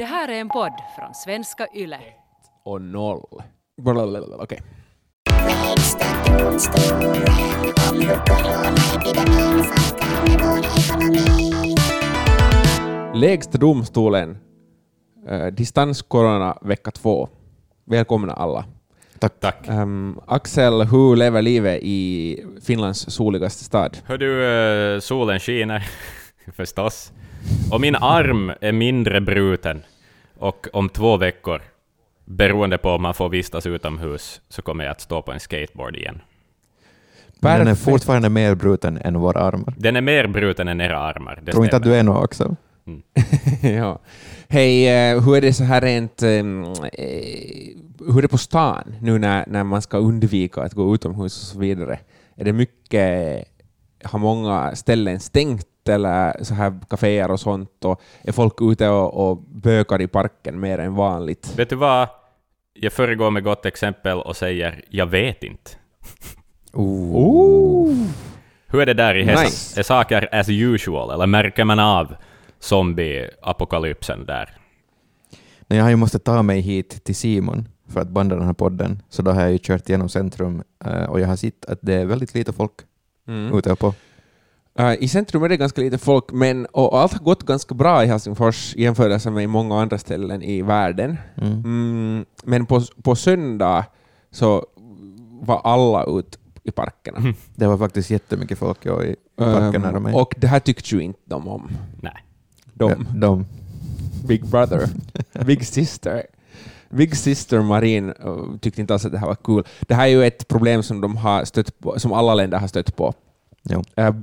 Det här är en podd från svenska YLE. och noll. Blablabla, Okej. Lägsta domstolen, eh, distanscorona vecka två. Välkomna alla. Tack. Tack. Ehm, Axel, hur lever livet i Finlands soligaste stad? Hör du, eh, solen skiner förstås. Och min arm är mindre bruten. Och om två veckor, beroende på om man får vistas utomhus, så kommer jag att stå på en skateboard igen. Men den är fortfarande mer bruten än våra armar. Den är mer bruten än era armar. Det Tror inte att du är något också. ja. Hej, eh, hur är det så här rent... ehm, eh, hur är det på stan nu när, när man ska undvika att gå utomhus och så vidare? Är det mycket... Har många ställen stängt eller så här kaféer och sånt? Och är folk ute och, och bökar i parken mer än vanligt? Vet du vad? Jag föregår med gott exempel och säger jag vet inte. Oh. Hur är det där i Hesa? Nice. Är saker as usual, eller märker man av zombie-apokalypsen där? Men jag har ju måste ta mig hit till Simon för att banda den här podden, så då har jag ju kört genom centrum eh, och jag har sett att det är väldigt lite folk Mm. ute på. Uh, I centrum är det ganska lite folk, men och allt har gått ganska bra i Helsingfors i jämförelse med många andra ställen i världen. Mm. Mm, men på, på söndag så var alla ute i parkerna. Det var faktiskt jättemycket folk ja, i parken nära Um, och det här tyckte ju inte de om. Nej. De, Ja, de. Big Brother, Big Sister. Big Sister Marin uh, tyckte inte alls att det här var kul. Det här är ju ett problem som, de har stött på, som alla länder har stött på. Jo. Äh,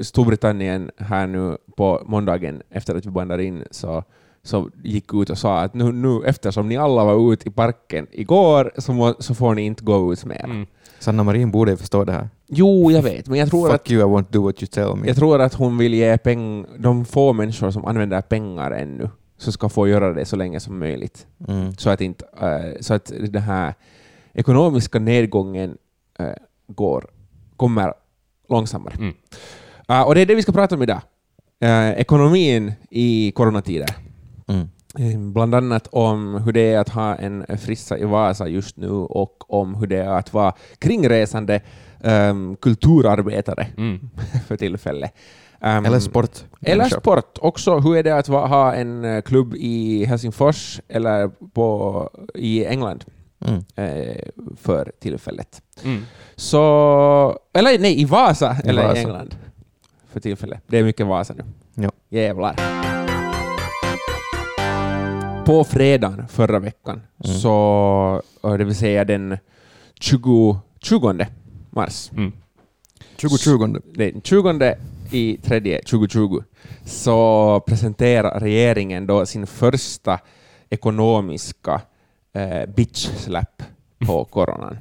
Storbritannien här nu på måndagen efter att vi bandade in så, så gick ut och sa att nu, nu eftersom ni alla var ute i parken igår så, må, så får ni inte gå ut mer. Mm. Sanna Marin borde ju förstå det här. Jo, jag vet, men jag tror, Fuck att, you, I won't do what you tell me. jag tror att hon vill ge peng, de få människor som använder pengar ännu så ska få göra det så länge som möjligt. Mm. Så att, inte, eh, så att den här ekonomiska nedgången eh, går, kommer långsammare. Mm. Uh, och det är det vi ska prata om idag. Uh, ekonomin i coronatider. Mm. Eh, Bland annat om hur det är att ha en frissa i Vasa just nu och om hur det är att vara kringresande um, kulturarbetare Mm. för tillfället. Um, Eller sport. eller sport också. Hur är det att va- ha en eh, klubb i Helsingfors eller på, i England Mm. eh, för tillfället? Mm. Så, eller nej, i Vasa I eller i Vasa. England för tillfället. Det är mycket Vasa nu. Ja. Jävlar. På fredagen förra veckan, Mm. så, det vill säga den 20, 20 mars, Mm. 2020. nej, 20 i tredje 2020, så presenterar regeringen då sin första ekonomiska eh, bitch-slap på coronan.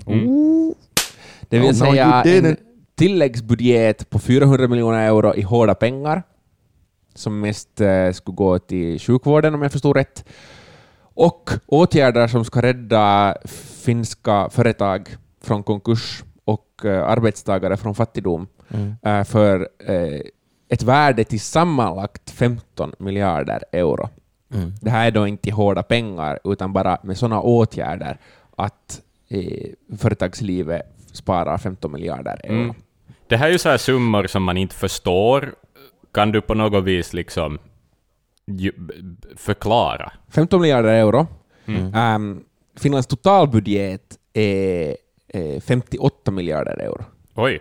Det vill Oh, no, säga en tilläggsbudget på 400 miljoner euro i hårda pengar, som mest eh, skulle gå till sjukvården om jag förstod rätt, och åtgärder som ska rädda finska företag från konkurs och eh, arbetstagare från fattigdom Mm. eh, för eh, ett värde till sammanlagt 15 miljarder euro. Mm. Det här är då inte hårda pengar, utan bara med sådana åtgärder att eh, företagslivet sparar 15 miljarder euro. Mm. Det här är ju så här summor som man inte förstår. Kan du på något vis liksom förklara? 15 miljarder euro. Mm. Ehm, Finlands totalbudget är eh, 58 miljarder euro. Oj,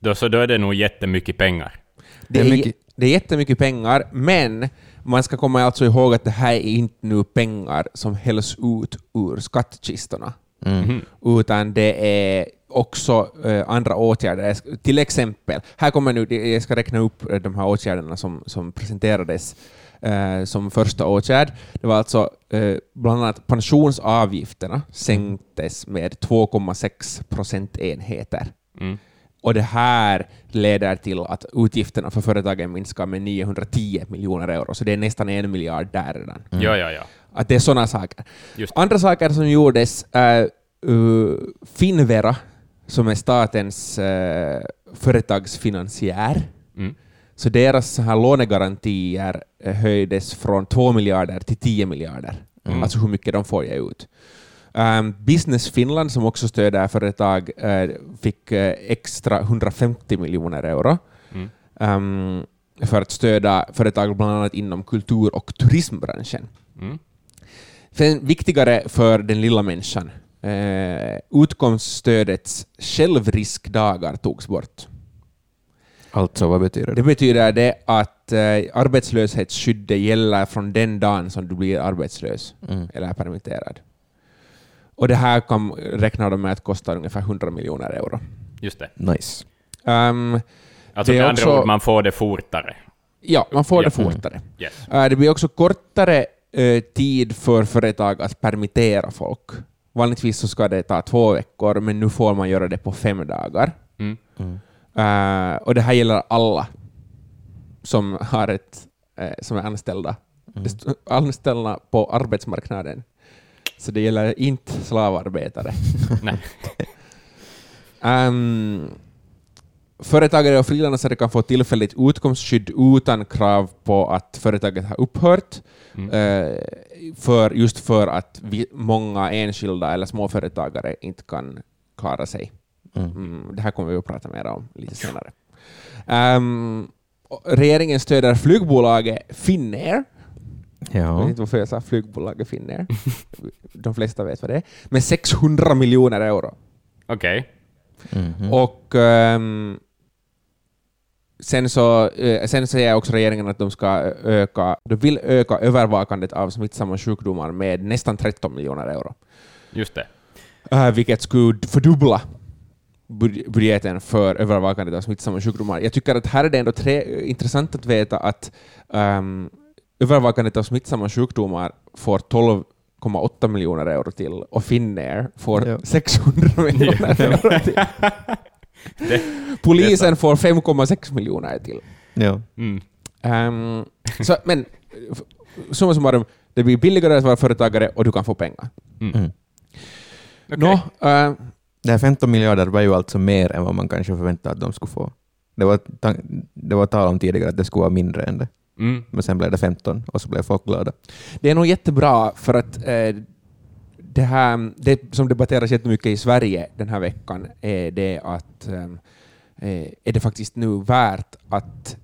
då, så då är det nog jättemycket pengar. Det Det är är, mycket- mycket. det är jättemycket pengar, men man ska komma alltså ihåg att det här är inte nu pengar som hälls ut ur skattkistorna, Mm. Utan det är också eh, andra åtgärder. Till exempel, här kommer nu, jag ska räkna upp eh, de här åtgärderna som, som presenterades eh, som första åtgärd. Det var alltså eh, bland annat pensionsavgifterna sänktes med 2,6 procentenheter. Mm. Och det här leder till att utgifterna för företagen minskar med 910 miljoner euro, så det är nästan en miljard där redan. Ja, ja, ja. Att det är sådana saker. Just. Andra saker som gjordes, uh, uh, Finvera, som är statens uh, företagsfinansiär, Mm. Så deras så här lånegarantier eh, höjdes från 2 miljarder till 10 miljarder. Mm. Alltså hur mycket de får ge ut. Um, Business Finland, som också stöder företag, eh, fick eh, extra 150 miljoner euro Mm. um, för att stödja företag bland annat inom kultur och turismbranschen. Mm. Sen viktigare för den lilla människan, eh, utkomststödets självriskdagar togs bort. Alltså, vad betyder Det det? betyder det att eh, arbetslöshetsskyddet gäller från den dagen som du blir arbetslös Mm. eller permitterad. Och det här kan, räknar de med att kosta ungefär 100 miljoner euro. Just det. Nice. Um, Alltså med andra också- ord, man får det fortare. ja, man får Ja. det fortare. Yes. Eh, det blir också kortare eh, tid för företag att permittera folk. Vanligtvis så ska det ta två veckor, men nu får man göra det på fem dagar. Mm. Mm. Eh, och det här gäller alla som, har ett, som är anställda. Mm. Anställda på arbetsmarknaden. Så det gäller inte slavarbetare. Nej. Um, företagare och frilansare kan få tillfälligt utkomstskydd utan krav på att företaget har upphört, Mm. eh, för, just för att vi, många enskilda eller småföretagare inte kan klara sig. Mm. Mm, det här kommer vi att prata mer om lite senare. Um, regeringen stöder flygbolaget Finnair. Jag Ja. vet inte varför jag sa flygbolaget Finnair. De flesta vet vad det är. Med 600 miljoner euro. Okej. Mhm. Och ehm, sen, så, eh, sen säger också regeringen att de ska öka, de vill öka övervakandet av smittsamma sjukdomar med nästan 13 miljoner euro. Just det. Uh, vilket skulle fördubbla bud- budgeten för övervakandet av smittsamma sjukdomar. Jag tycker att här är det ändå tre, intressant att veta att um, övervakandet av smittsamma sjukdomar får 12,8 miljoner euro till och Finnair får Ja. 600 miljoner euro till. Det- Polisen får 5,6 miljoner till. Ja. Mm. Um, så, men summa summarum, det blir billigare att vara företagare och du kan få pengar. Mm. Mm. Okej. Nå, eh, Det här 15 miljarder var ju alltså mer än vad man kanske förväntade att de skulle få. Det var, det var tal om tidigare att det skulle vara mindre än det, Mm. men sen blev det 15 och så blev folk glada. det är nog jättebra för att eh, det, här, det som debatteras jättemycket i Sverige den här veckan är det att ehm, eh, är det faktiskt nu värt att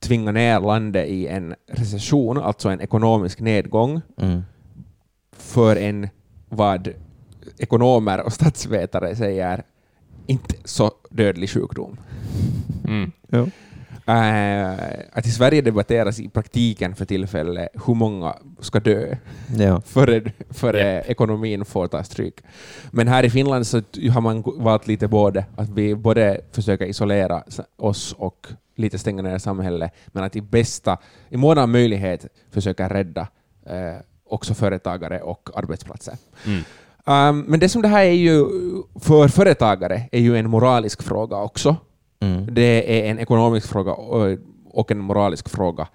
tvinga ner landet i en recession, alltså en ekonomisk nedgång, Mm. för en vad ekonomer och statsvetare säger inte så dödlig sjukdom. Mm. Ja. Eh, att i Sverige debatteras i praktiken för tillfället hur många ska dö Ja. före, före ekonomin får ta stryk. Men här i Finland så har man valt lite både, att vi både försöker isolera oss och lite stänga ner samhället, men att i bästa, i mån av möjlighet försöka rädda eh, också företagare och arbetsplatser. Mm. Um, men det som det här är ju för företagare är ju en moralisk fråga också. Mm. Det är en ekonomisk fråga och- en moralisk fråga.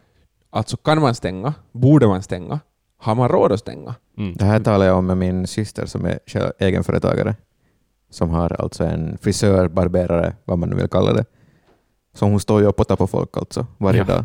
Alltså kan man stänga? Borde man stänga? Har man råd att stänga? Mm. Det här talar jag om med min syster som är egenföretagare, som har alltså en frisör, barberare, vad man nu vill kalla det. Så hon står ju och pottar på folk alltså varje Ja. dag.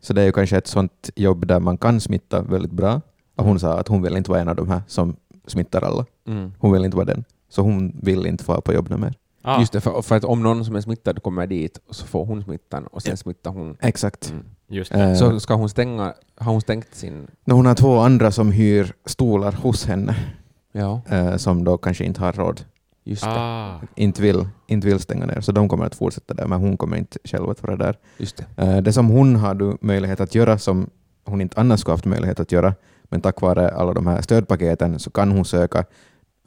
Så det är ju kanske ett sånt jobb där man kan smitta väldigt bra. Och hon sa att hon vill inte vara en av de här som smittar alla. Mm. Hon vill inte vara den. Så hon vill inte få på jobb mer. Ah. Just det, för, för att om någon som är smittad kommer dit och så får hon smittan och sen smittar hon. Exakt. Mm. Just det. Eh, Så ska hon stänga, har hon stängt sin... när hon har två andra som hyr stolar hos henne, Ja, eh, som då kanske inte har råd, just det. Ah. inte vill, inte vill stänga ner, så de kommer att fortsätta där, men hon kommer inte själv att vara där. Just det. Eh, Det som hon har du möjlighet att göra som hon inte annars skulle haft möjlighet att göra, men tack vare alla de här stödpaketen så kan hon söka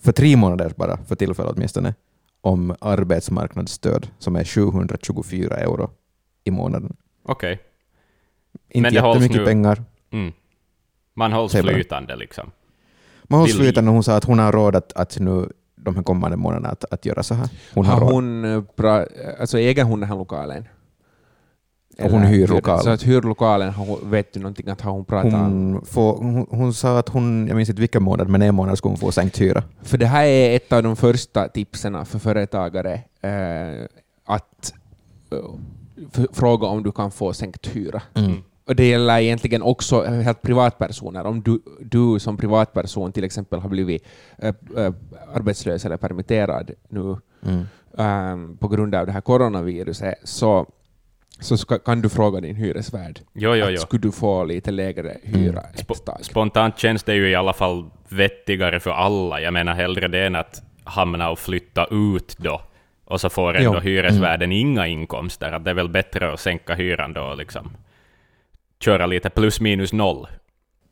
för tre månader bara, för tillfället åtminstone, om arbetsmarknadsstöd som är 724 euro i månaden. Okej. Inte Men det hålls jättemycket nu- pengar. Mm. Man hålls flytande liksom. Man hålls Vill- flytande hon sa att hon har råd att, att nu de här kommande månaderna att, att göra så här. Hon har, har hon, eh, bra, alltså äger hon den här lokalen? Och hon hyr Eller- lokal. Så att hyr lokalen, har hon, vet du någonting att hon pratat om? hon, får, hon, hon sa att hon, jag minns inte vilken månad, men en månad skulle hon få sänkt hyra. För det här är ett av de första tipsen för företagare, eh, att f- fråga om du kan få sänkt hyra. Mm. Och det gäller egentligen också helt privatpersoner. Om du, du som privatperson till exempel har blivit äh, äh, arbetslös eller permitterad nu Mm. ähm, på grund av det här coronaviruset, så, så ska, kan du fråga din hyresvärd Jo, jo, att jo. skulle du få lite lägre hyra ett Sp- tag. spontant känns det ju i alla fall vettigare för alla. Jag menar hellre det än att hamna och flytta ut då, och så får ändå Jo. hyresvärden inga inkomster. Att det är väl bättre att sänka hyran då och liksom köra lite plus minus noll.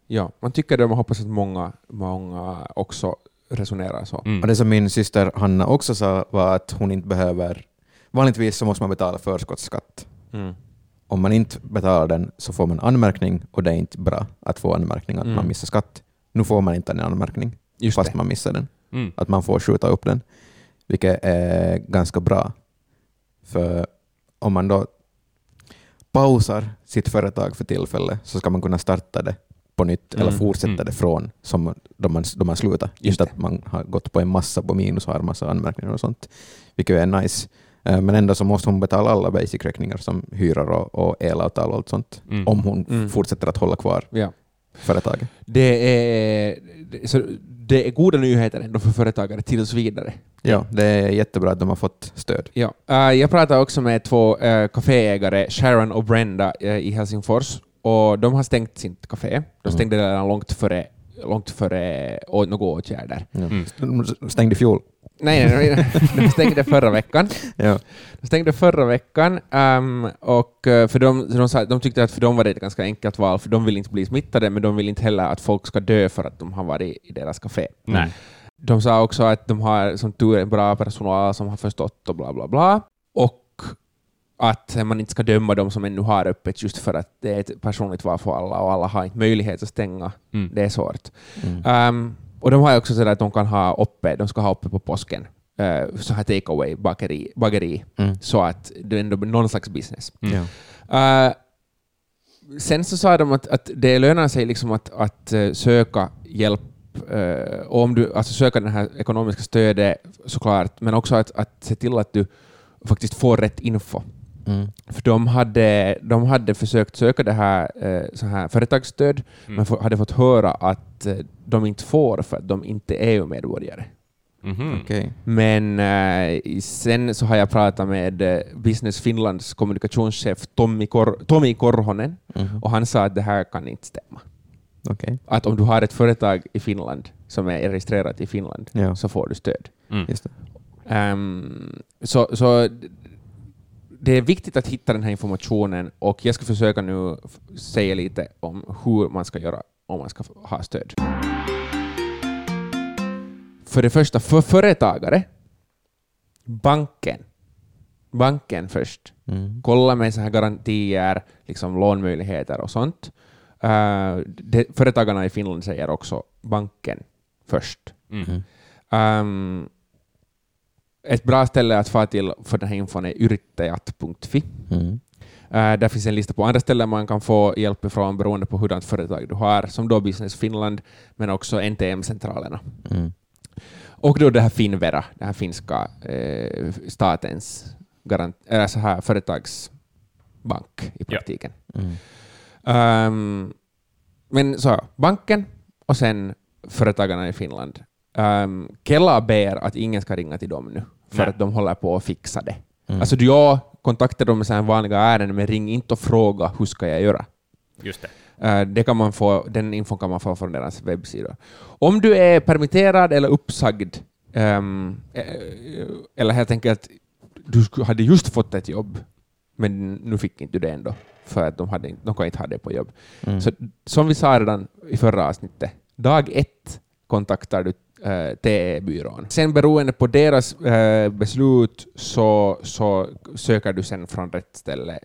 Ja, man tycker det, man hoppas att många, många också resonerar så. Mm. Och det som min syster Hanna också sa var att hon inte behöver... Vanligtvis så måste man betala förskottsskatt. Mm. Om man inte betalar den så får man anmärkning och det är inte bra att få anmärkning att Mm. man missar skatt. Nu får man inte en anmärkning Just fast det. man missar den. Mm. Att man får skjuta upp den, vilket är ganska bra. För om man då pausar sitt företag för tillfället så ska man kunna starta det på nytt eller Mm, fortsätta mm. det från som då man, då man slutar. Just Inte det. att man har gått på en massa på minus och har massa anmärkningar och sånt, vilket är nice. Eh, Men ändå så måste hon betala alla basic-räkningar som hyror och, och elavtal och allt sånt, Mm. om hon Mm. fortsätter att hålla kvar Ja. företaget. Det, är, det- så det är goda nyheter ändå för företagare tills vidare. Ja, det är jättebra att de har fått stöd. Ja. Eh, jag pratade också med två uh, kaféägare, Sharon och Brenda, eh, i Helsingfors. Och de har stängt sitt café. De Mm. stängde det redan långt före, långt före några åtgärder. Mm. De stängde fjol. Nej, nej, nej, de stängde förra veckan. Ja. De stängde förra veckan, ehm, och eh, för de, de, sa, de tyckte att för dem var det ett ganska enkelt val, för de vill inte bli smittade, men de vill inte heller att folk ska dö för att de har varit i deras café. Nej. De sa också att de har som tur är bra personal som har förstått och bla bla bla. Och att man inte ska döma de som ännu har öppet just för att det är ett personligt val för alla och alla har inte möjlighet att stänga. Mm. Det är svårt. Mm. Ehm, och de har också sådär att de kan ha uppe, de ska ha uppe på påsken, uh, så här take away bageri, bageri Mm. så att det ändå blir någon slags business. Mm. Ja. Eh, sen så sa de att, att det lönar sig liksom att, att eh, söka hjälp, och om du, alltså söka det här ekonomiska stödet såklart, men också att, att se till att du faktiskt får rätt info. Mm. För de hade, de hade försökt söka det här, eh, så här företagsstöd, Mm. men hade fått höra att eh, de inte får för att de inte är EU-medborgare. Mhm. Okej. Men eh, sen så har jag pratat med Business Finlands kommunikationschef Tommi, Kor- Tomi Korhonen Mhm. och han sa att det här kan inte stämma. Okej. Att om du har ett företag i Finland som är registrerat i Finland Ja, så får du stöd. Mm. just det. Ehm, så, så det är viktigt att hitta den här informationen och jag ska försöka nu säga lite om hur man ska göra om man ska ha stöd. För det första, för företagare, banken. Banken först. Mm. Kolla med så här garantier, liksom lånmöjligheter och sånt. Eh, det, företagarna i Finland säger också banken först. Mm. Um, ett bra ställe att få till för den här infon är yrittäjat.fi. Mm. Uh, där finns en lista på andra ställen man kan få hjälp ifrån beroende på hurdant företag du har, som då Business Finland, men också NTM-centralerna. Mm. Och då det här Finvera, den här finska eh, statens garant, äh, så här företagsbank i Ja. praktiken. Mm. Ehm, men så, banken och sen företagarna i Finland. Um, Kela ber att ingen ska ringa till dem nu, för Nej. att de håller på att fixa det. Mm. Alltså jag kontaktar dem med så här vanliga ärenden, men ring inte och fråga hur ska jag göra. Just det. Eh, det kan man få, den infon kan man få från deras webbsida. Om du är permitterad eller uppsagd, ehm, eh, eller helt enkelt du hade just fått ett jobb, men nu fick inte du det ändå, för att de, hade, inte- de kan inte ha det på jobb. Mm. Så, som vi sa redan i förra avsnittet, dag ett kontaktar du eh, TE-byrån. Sen beroende på deras eh, beslut så, så söker du sen från rätt ställe,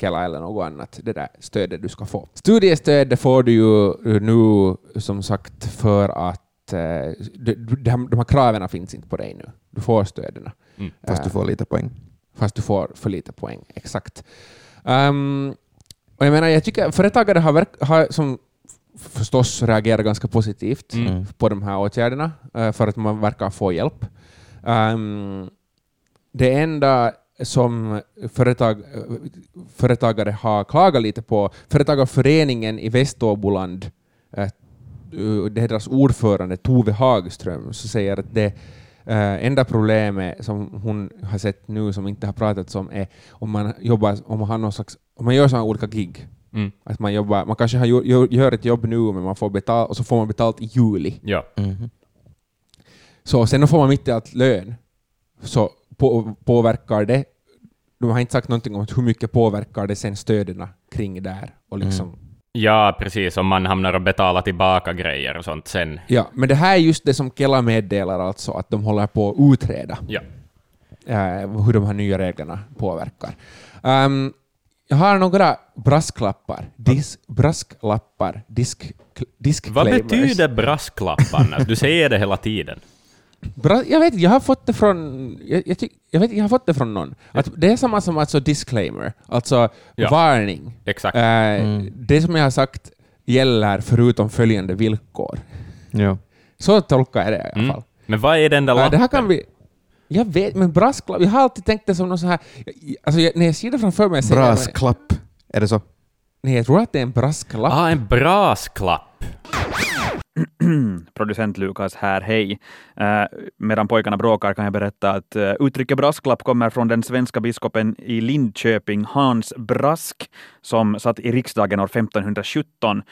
Kela eller något annat, det där stödet du ska få. Studiestöd det får du ju nu som sagt för att eh, de, de, här- de här kraven finns inte på dig nu. Du får stöden. Mm. Fast du får lite poäng. Fast du får för lite poäng, exakt. Ehm, och jag menar, jag tycker företagare har, verk, har som förstås reagerat ganska positivt Mm. Mm. på de här åtgärderna, eh, för att man verkar få hjälp. Ehm, det enda som företag, företagare har klagat lite på. Företagarföreningen i Väståboland, eh, deras ordförande Tove Hagström, så säger att det Uh, enda problemet som hon har sett nu som inte har pratats om är om man jobbar, om man har någon slags, om man gör sådana olika gig. Mm. Att man, jobbar, man kanske har, gör, ett jobb nu men man får betalt, och så får man betalt i juli. Ja. Mhm. Så sen får man mitt i allt lön. Så på, påverkar det, de har inte sagt någonting om hur mycket påverkar det sen stöden kring där. Och liksom, ja, precis. Om man hamnar och betalar tillbaka grejer och sånt sen. ja, men det här är just det som Kela meddelar alltså, att de håller på att utreda Ja. eh, hur de här nya reglerna påverkar. Ehm, jag har några brasklappar. Dis, brasklappar. Disk, Vad betyder brasklapparna? Du säger det hela tiden. Bra, jag vet jag har fått det från... Jag, jag, tyck, jag, vet, jag har fått det från någon. Att det är samma som alltså disclaimer, alltså Ja. varning. Exakt. Eh, Mm. Det som jag har sagt gäller förutom följande villkor. Ja. Så tolkar jag det i alla Mm. fall. Men vad är den där lappen? det här kan vi... Jag vet, men brasklapp... Jag har alltid tänkt det som någon så här... Alltså, jag, när jag ser det framför mig... säger Brasklapp. Är det så? Nej, jag tror att det är en brasklapp. Ah, en brasklapp. Producent Lukas här, hej. Uh, medan pojkarna bråkar kan jag berätta att uh, uttrycket brasklapp kommer från den svenska biskopen i Linköping, Hans Brask, som satt i riksdagen år 1517.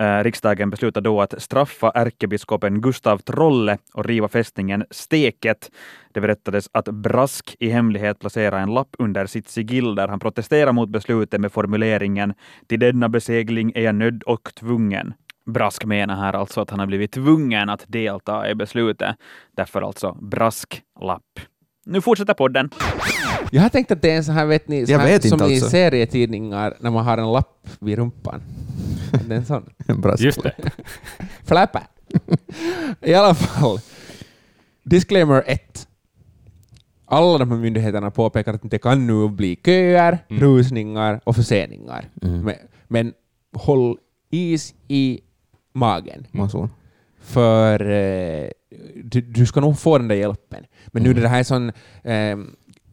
Uh, eh, riksdagen beslutade då att straffa ärkebiskopen Gustav Trolle och riva fästningen Steket. Det berättades att Brask i hemlighet placerade en lapp under sitt sigill där han protesterade mot beslutet med formuleringen ”Till denna besegling är jag nödd och tvungen”. Brask menar här alltså att han har blivit tvungen att delta i beslutet. Därför alltså brasklapp. Nu fortsätter podden. Jag har tänkt att det är en sån här, vet ni, sån här, som i alltså. serietidningar när man har en lapp vid rumpan. Det är en sån. Brasklapp. Just det. Flappa. I alla fall. Disclaimer 1. Alla de här myndigheterna påpekar att det kan nu bli köer, Mm. rusningar och förseningar. Mm. Men, men håll is i magen. Mason. För eh, du, du ska nog få den där hjälpen. Men nu Mm. när det här är en sån eh,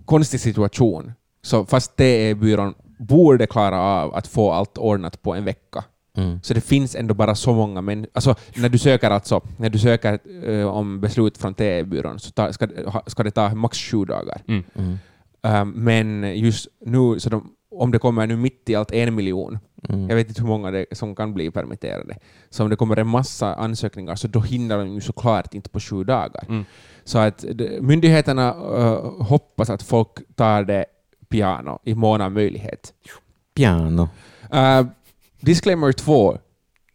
konstig situation, så fast det är byrån borde klara av att få allt ordnat på en vecka. Mm. Så det finns ändå bara så många människor. Alltså, när du söker, alltså, när du söker eh, om beslut från TE-byrån så ta, ska, ska det ta max sju dagar. Mm. Mm. Um, men just nu, så de, om det kommer nu mitt i allt en miljon, Mm. jag vet inte hur många det, som kan bli permitterade, så om det kommer en massa ansökningar så då hinner de ju såklart inte på sju dagar. Mm. Så att myndigheterna eh, hoppas att folk tar det piano i mån av möjlighet. Piano. Uh, disclaimer två,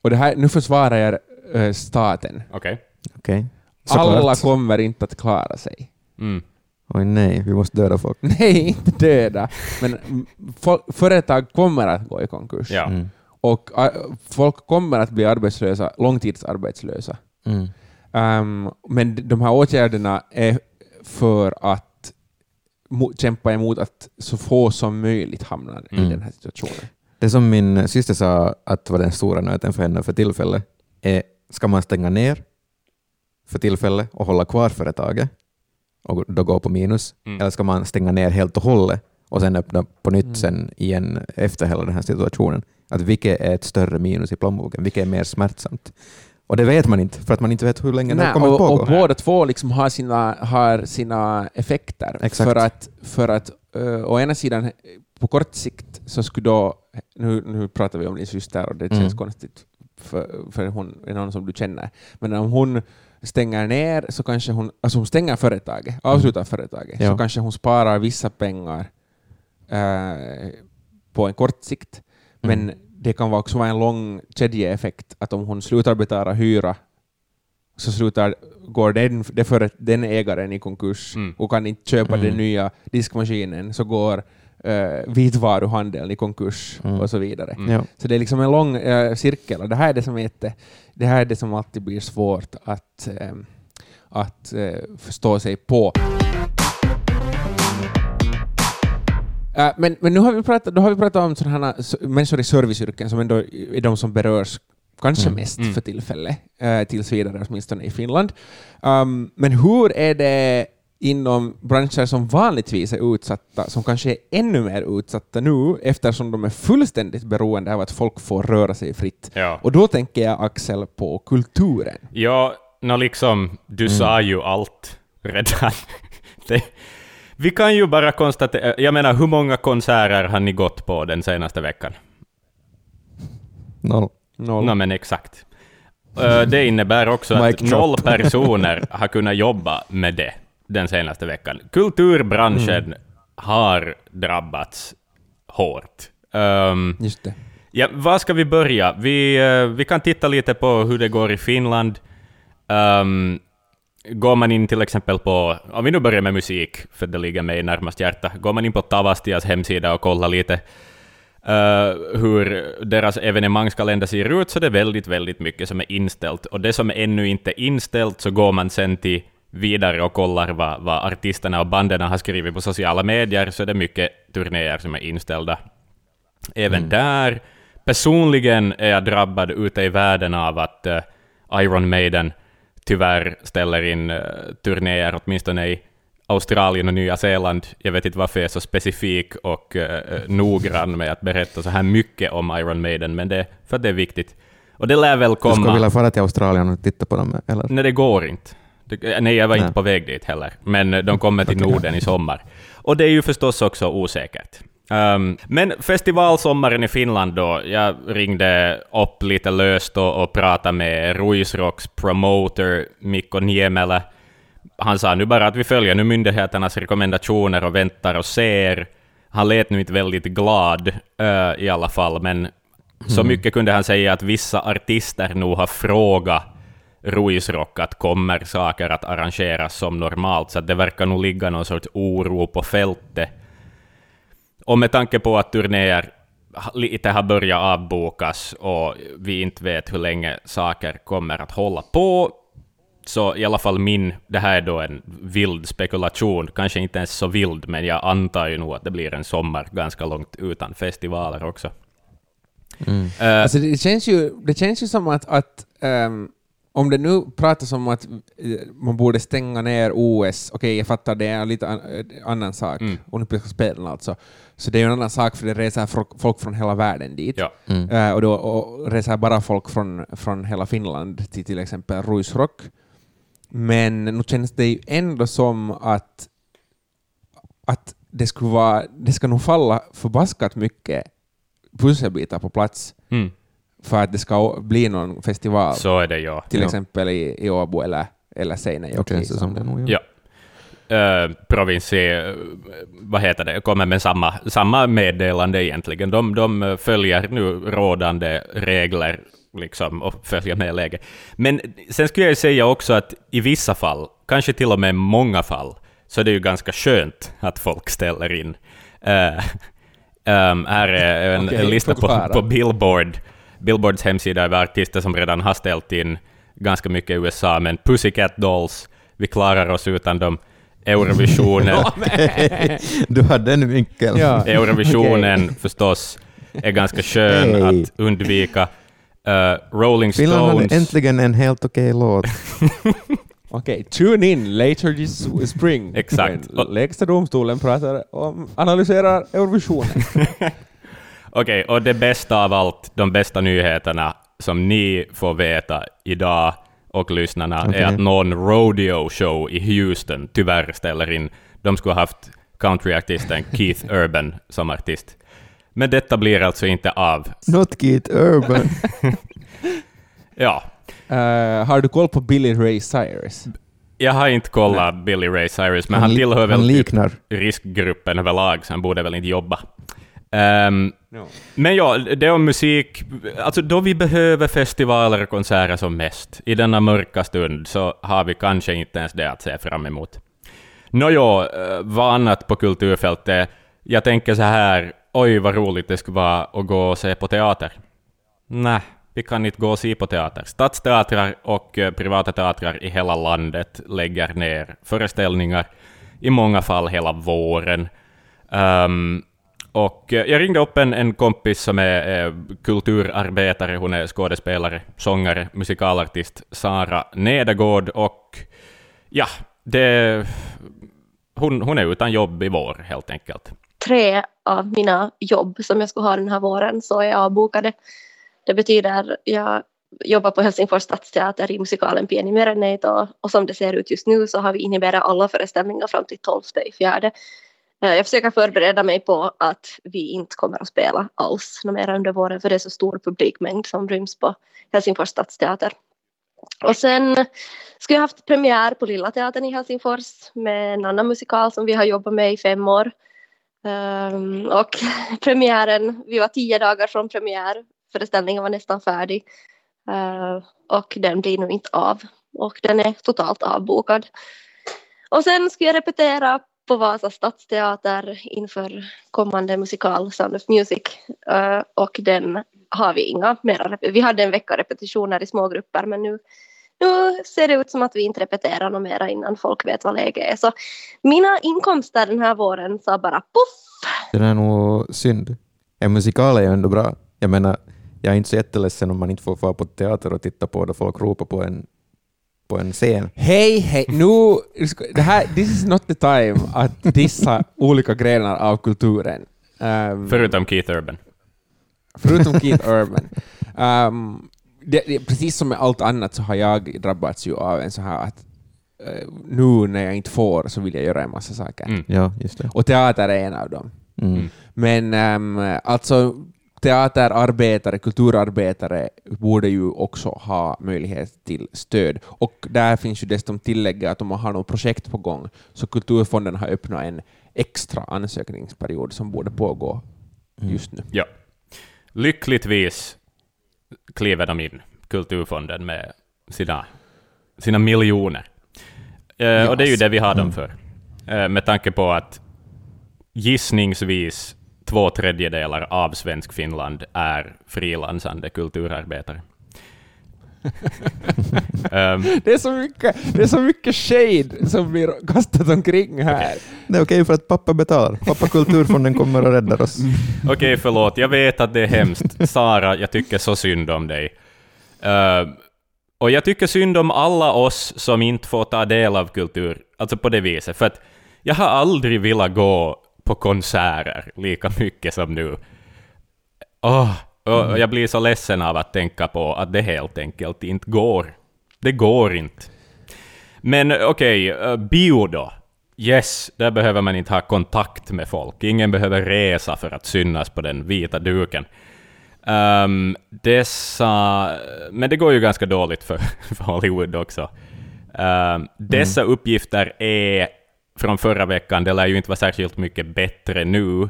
och det här, nu försvarar jag eh, staten. Okej. Okej. Alla kommer inte att klara sig. Mm. Oj nej, vi måste döda folk. Nej, inte döda, men företag kommer att gå i konkurs. Ja. Mm. Och äh, folk kommer att bli arbetslösa, långtidsarbetslösa. Mm. Ehm, men de här åtgärderna är för att mo- kämpa emot att så få som möjligt hamnar i Mm. den här situationen. Det som min syster sa att var den stora nöten för henne för tillfället är ska man stänga ner för tillfället och hålla kvar företaget och då gå på minus, Mm. eller ska man stänga ner helt och hållet och sen öppna på nytt Mm. sen igen efter hela den här situationen? Att vilket är ett större minus i plånboken? Vilket är mer smärtsamt? Och det vet man inte, för att man inte vet hur länge det Nej, kommer att och, pågå. och båda två liksom har, sina, har sina effekter. Exakt. För att, för att uh, å ena sidan, på kort sikt, så skulle då... Nu, nu pratar vi om din syster och det Mm. känns konstigt, för, för hon är någon som du känner. Men om hon stänger ner, så kanske hon... Alltså hon stänger företaget, avslutar företaget, Ja. så kanske hon sparar vissa pengar eh, på en kort sikt. Men Mm. det kan också vara en lång kedjeeffekt, att om hon slutar betala hyra så slutar, går den, det för, den ägaren i konkurs Mm. och kan inte köpa Mm. den nya diskmaskinen, så går uh, vitvaruhandeln i konkurs Mm. och så vidare. Mm. Ja. Så det är liksom en lång eh, cirkel och det här är det som, är det här är det som alltid blir svårt att, eh, att eh, förstå sig på. Eh, men, men nu har vi pratat, då har vi pratat om sådana här människor i serviceyrken som ändå är de som berörs kanske Mm. mest Mm. för tillfället, uh, tills vidare åtminstone i Finland. Um, men hur är det inom branscher som vanligtvis är utsatta, som kanske är ännu mer utsatta nu, eftersom de är fullständigt beroende av att folk får röra sig fritt. Ja. Och då tänker jag, Axel, på kulturen. Ja, nå liksom, du sa ju allt redan. det, vi kan ju bara konstatera, jag menar hur många konserter har ni gått på den senaste veckan? Noll. Noll. Nå men exakt. Det innebär också att noll personer har kunnat jobba med det den senaste veckan. Kulturbranschen har drabbats hårt. Ehm, Just det. Ja, var ska vi börja? Vi, eh, vi kan titta lite på hur det går i Finland. Um, går man in till exempel på, om vi nu börjar med musik, för det ligger mig närmast hjärta, går man in på Tavastias hemsida och kollar lite eh, hur deras evenemangskalender ser ut, så det är väldigt, väldigt mycket som är inställt. Och det som är ännu inte är inställt, så går man sen till vidare och kollar vad, vad artisterna och banden har skrivit på sociala medier, så det är mycket turnéer som är inställda. Även där. Personligen är jag drabbad ute i världen av att eh, Iron Maiden tyvärr ställer in uh, turnéer, åtminstone i Australien och Nya Zeeland. Jag vet inte varför jag är så specifik och eh, noggrann med att berätta så här mycket om Iron Maiden, men det för att det är viktigt. Och det lär väl Du skulle komma... vilja fara till Australien och titta på dem, eller? Nej, det går inte. Det, nej, jag var Nej. inte på väg dit heller. Men eh, de kommer till Norden i sommar. Och det är ju förstås också osäkert. Ehm, men festivalsommaren i Finland då, jag ringde upp lite löst och, och pratade med Ruisrocks promoter Mikko Niemelä. Han sa nu bara att vi följer nu myndigheternas rekommendationer och väntar och ser. Han lät nu inte väldigt glad eh, i alla fall, men så mycket kunde han säga att vissa artister nog har frågat Ruisrock att kommer saker att arrangeras som normalt, så det verkar nog ligga någon sorts oro på fältet. Och med tanke på att turnéer lite har börjat avbokas och vi inte vet hur länge saker kommer att hålla på, så i alla fall min, det här är då en vild spekulation, kanske inte ens så vild, men jag antar ju nog att det blir en sommar ganska långt utan festivaler också. Eh, Alltså det, känns ju, det känns ju som att, att ehm, om det nu pratas om att eh, man borde stänga ner OS, okej jag fattar det är en lite an, eh, annan sak, Mm. olympiska spelen alltså, så det är ju en annan sak för det reser folk från hela världen dit. ja. Eh, och då och reser bara folk från, från hela Finland till till exempel Ruisrock. Men nu känns det ju ändå som att, att det, skulle vara, det ska nog falla förbaskat mycket pusselbitar på plats Mm. För att det ska bli någon festival, Så är det ja. till Ja. exempel i, i Åbo eller, eller Det Seinäjoki. känns det som det nog. Ja. Uh, provinsi, eh, vad heter det, kommer med samma, samma meddelande egentligen. De, de eh, följer nu rådande regler liksom, och följer med läget. Men sen skulle jag ju säga också att i vissa fall, kanske till och med många fall, så är det ju ganska skönt att folk ställer in. Eh, ehm, här är en, en lista på, på Billboard. Billboards hemsida över artister som redan har ställt in ganska mycket i USA, men Pussycat Dolls, vi klarar oss utan dem. Eurovisionen, Du hade en vinkel. Ja. Eurovisionen förstås är ganska skön Hej. att undvika. Eh, Rolling Finland hade Stones, äntligen en helt okej låt. Okej, tune in later this spring. Exakt. Lägsta domstolen pratar om, analyserar Eurovisionen. Okej, och det bästa av allt, de bästa nyheterna som ni får veta idag och lyssnarna Okej. är att någon rodeo show i Houston tyvärr ställer in. De skulle ha haft countryartisten Keith Urban som artist. Men detta blir alltså inte av. Not Keith Urban. Ja, Eh, har du koll på Billy Ray Cyrus? jag har inte kollat Billy Ray Cyrus, men han, li- tillhör väl han typ liknar. riskgruppen överlag, så han borde väl inte jobba. Ehm, Men ja, det om musik. Alltså då vi behöver festivaler och konserter som mest, i denna mörka stund, så har vi kanske inte ens det att se fram emot. Nåjo, eh, vad annat på kulturfältet? Jag tänker så här, oj vad roligt det skulle vara att gå och se på teater. Nej, vi kan inte gå och se på teater. Stadsteatrar och eh, privata teatrar i hela landet lägger ner föreställningar, i många fall hela våren. Ehm, och eh, jag ringde upp en, en kompis som är eh, kulturarbetare, hon är skådespelare, sångare, musikalartist, Sara Nedergård, och ja, det hon, hon är utan jobb i vår helt enkelt. Tre av mina jobb som jag skulle ha den här våren så är avbokade. Det betyder jag jobbar på Helsingfors stadsteater i musikalen Pieni Merenneito och, och som det ser ut just nu så har vi inhiberat alla föreställningar fram till 12 i fjärde. Eh, jag försöker förbereda mig på att vi inte kommer att spela alls mer under våren för det är så stor publikmängd som ryms på Helsingfors stadsteater. Och sen skulle jag haft premiär på Lilla Teatern i Helsingfors med en annan musikal som vi har jobbat med i fem år. Ehm, och premiären, vi var tio dagar från premiär, föreställningen var nästan färdig. Ehm, och den blir nu inte av. Och den är totalt avbokad. Och sen ska jag repetera på Vasa stadsteater inför kommande musikal Sound of Music. Eh, och den har vi inga mera. Vi hade en vecka repetitioner i små grupper men nu, nu ser det ut som att vi inte repeterar något mera innan folk vet vad läget är. Så mina inkomster den här våren sa bara poff! Det är nog synd. En musikal är ju ändå bra. Jag menar, jag är inte så jätteledsen om man inte får vara på teater och titta på då folk ropar på en, på en scen. Hej, hej, nu... Det här, this is not the time att dissa olika grenar av kulturen. Um, Förutom Keith Urban. förutom Keith Urban. Um, det, det, precis som med allt annat så har jag drabbats ju av en så här att eh, nu när jag inte får så vill jag göra en massa saker. Mm. Ja, just det. Och teater är en av dem. Mm. Men um, alltså teaterarbetare, kulturarbetare borde ju också ha möjlighet till stöd. Och där finns ju dessutom tillägget att om man har något projekt på gång så Kulturfonden har öppnat en extra ansökningsperiod som borde pågå just nu. Ja. Lyckligtvis kliver de in, Kulturfonden, med sina, sina miljoner. Eh, och det är ju det vi har dem för. Eh, med tanke på att gissningsvis två tredjedelar av svensk Finland är frilansande kulturarbetare. Ehm, Det är så mycket, det är så mycket shade som blir kastat omkring här. Det är okej för att pappa betalar. Pappa Kulturfonden kommer och räddar oss. Okej, förlåt. Jag vet att det är hemskt. Sara, jag tycker så synd om dig. Eh, och jag tycker synd om alla oss som inte får ta del av kultur, alltså på det viset. För att jag har aldrig velat gå på konserter lika mycket som nu. Åh, och jag blir så ledsen av att tänka på att det helt enkelt inte går. Det går inte. Men okej, eh, bio då. Yes, där behöver man inte ha kontakt med folk. Ingen behöver resa för att synas på den vita duken. Ehm, dessa... Men det går ju ganska dåligt för, för Hollywood också. Ehm, dessa uppgifter är från förra veckan, det lär ju inte vara särskilt mycket bättre nu.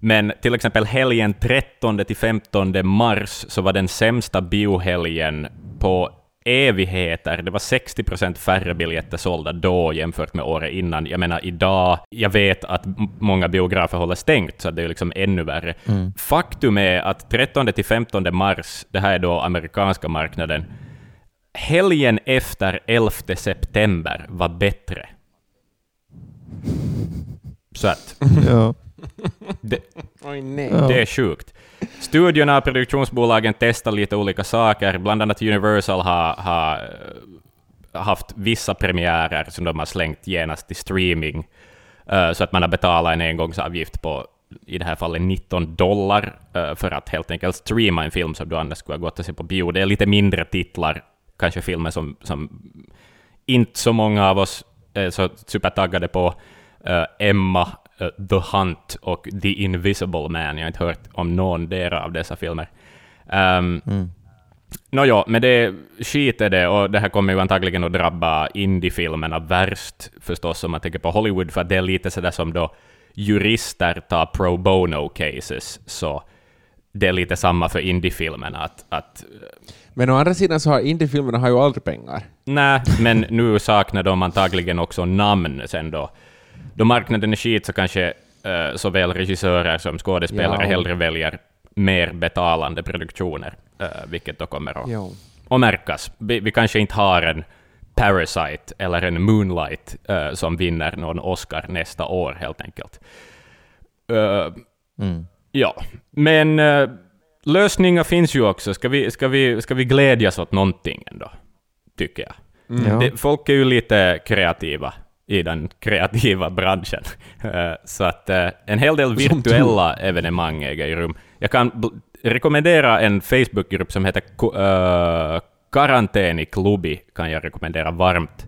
Men till exempel helgen 13 till 15 mars så var den sämsta biohelgen på evigheter. Det var 60 procent färre biljetter sålda då jämfört med året innan. Jag menar idag, jag vet att många biografer håller stängt, så det är liksom ännu värre. Faktum är att 13 till 15 mars, det här är då amerikanska marknaden, helgen efter 11 september var bättre. Så att, Ja. det, Oj nej. Det är sjukt. Studiorna och produktionsbolagen testar lite olika saker. Bland annat Universal har, har eh, haft vissa premiärer som de har slängt genast till streaming. Eh, så att man har betalat en engångsavgift på, i det här fallet 19 dollar, eh, för att helt enkelt streama en film som du annars skulle ha gått och se på bio. Det är lite mindre titlar, kanske filmer som, som inte så många av oss är så supertaggade på. Eh, Emma, eh, The Hunt och The Invisible Man. Jag har inte hört om någon dera av dessa filmer. Um, Mm. Nåja, men det skit är det, och det här kommer ju antagligen att drabba indiefilmerna värst förstås, om man tänker på Hollywood, för att det är lite sådär som då jurister tar pro bono cases, så det är lite samma för indiefilmerna, att, att Men å andra sidan så har indiefilmerna har ju aldrig pengar. Nej, men nu saknar de antagligen också namn sen då. Då marknaden är skit så kanske eh, såväl regissörer som skådespelare Ja. hellre väljer mer betalande produktioner, eh, vilket då kommer att, Jo. att märkas. Vi, vi kanske inte har en Parasite eller en Moonlight eh, som vinner någon Oscar nästa år helt enkelt. Eh, Mm. Ja, men uh, lösningar finns ju också. Ska vi, ska, vi, ska vi glädjas åt någonting ändå? Tycker jag. Mm. Ja. Det, folk är ju lite kreativa i den kreativa branschen. Eh, Så att eh, en hel del virtuella evenemang äger rum. Jag kan rekommendera en Facebookgrupp som heter eh, Karantäniklubi, kan jag rekommendera varmt.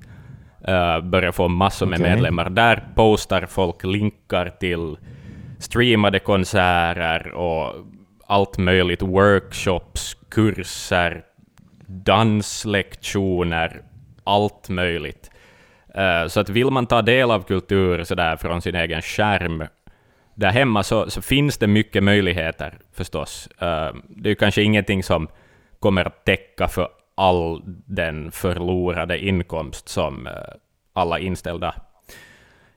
Börjar få massor med Okej. medlemmar. Där postar folk länkar till streamade konserter och allt möjligt, workshops, kurser, danslektioner, allt möjligt. Eh, så att vill man ta del av kultur så där från sin egen skärm där hemma så, så finns det mycket möjligheter förstås. Eh, det är ju kanske ingenting som kommer att täcka för all den förlorade inkomst som eh, alla inställda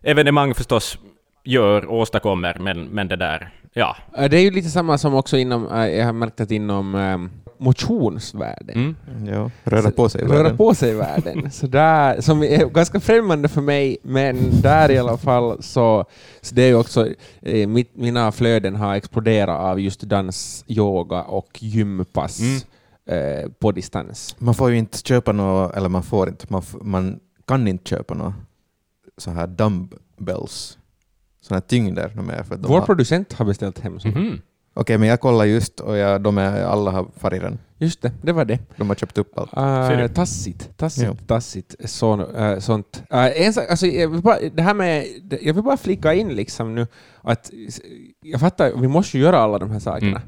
evenemang förstås gör, åstadkommer, men, men det där, ja. Det är ju lite samma som också inom, jag har märkt att inom ehm, um, motionsvärlden. Mm. Ja, röra på sig. i Röra världen. på sig i världen. Så där, som är ganska främmande för mig, men där i alla fall så, så det är ju också, eh, mitt, mina flöden har exploderat av just dans, yoga och gympass Mm. eh, på distans. Man får ju inte köpa något, eller man får inte, man, man kan inte köpa något så här dumbbells, sådana här tyngder. För Vår har, producent har beställt hem såna. Mhm. Okej, men jag kollar just och jag, de är, alla har farit den. Just det, det var det. De har köpt upp allt. Ser Uh, tassigt, tassigt, Ja. tassigt. Så, eh, sånt. Uh, en sak, alltså, jag, vill bara, det här med, jag vill bara flika in liksom nu att jag fattar, vi måste ju göra alla de här sakerna. Mm.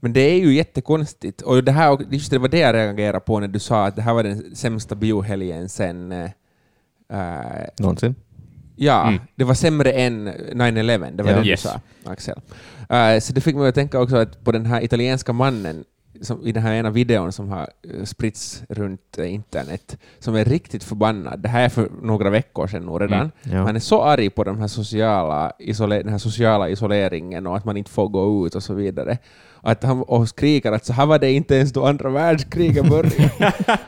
Men det är ju jättekonstigt. Och det, här, just det var det jag reagerade på när du sa att det här var den sämsta biohelgen sen... eh, Någonsin. Ja, Mm. det var sämre än 9-11, det var Ja. det du Yes. sa, Axel. Eh, så det fick mig att tänka också att på den här italienska mannen som, i den här ena videon som har eh, spritts runt eh, internet, som är riktigt förbannad. Det här är för några veckor sedan nog redan. Mm. Ja. Han är så arg på de här sociala den här sociala isoleringen och att man inte får gå ut och så vidare. Att han och skriker att så här var det inte ens då andra världskriget började.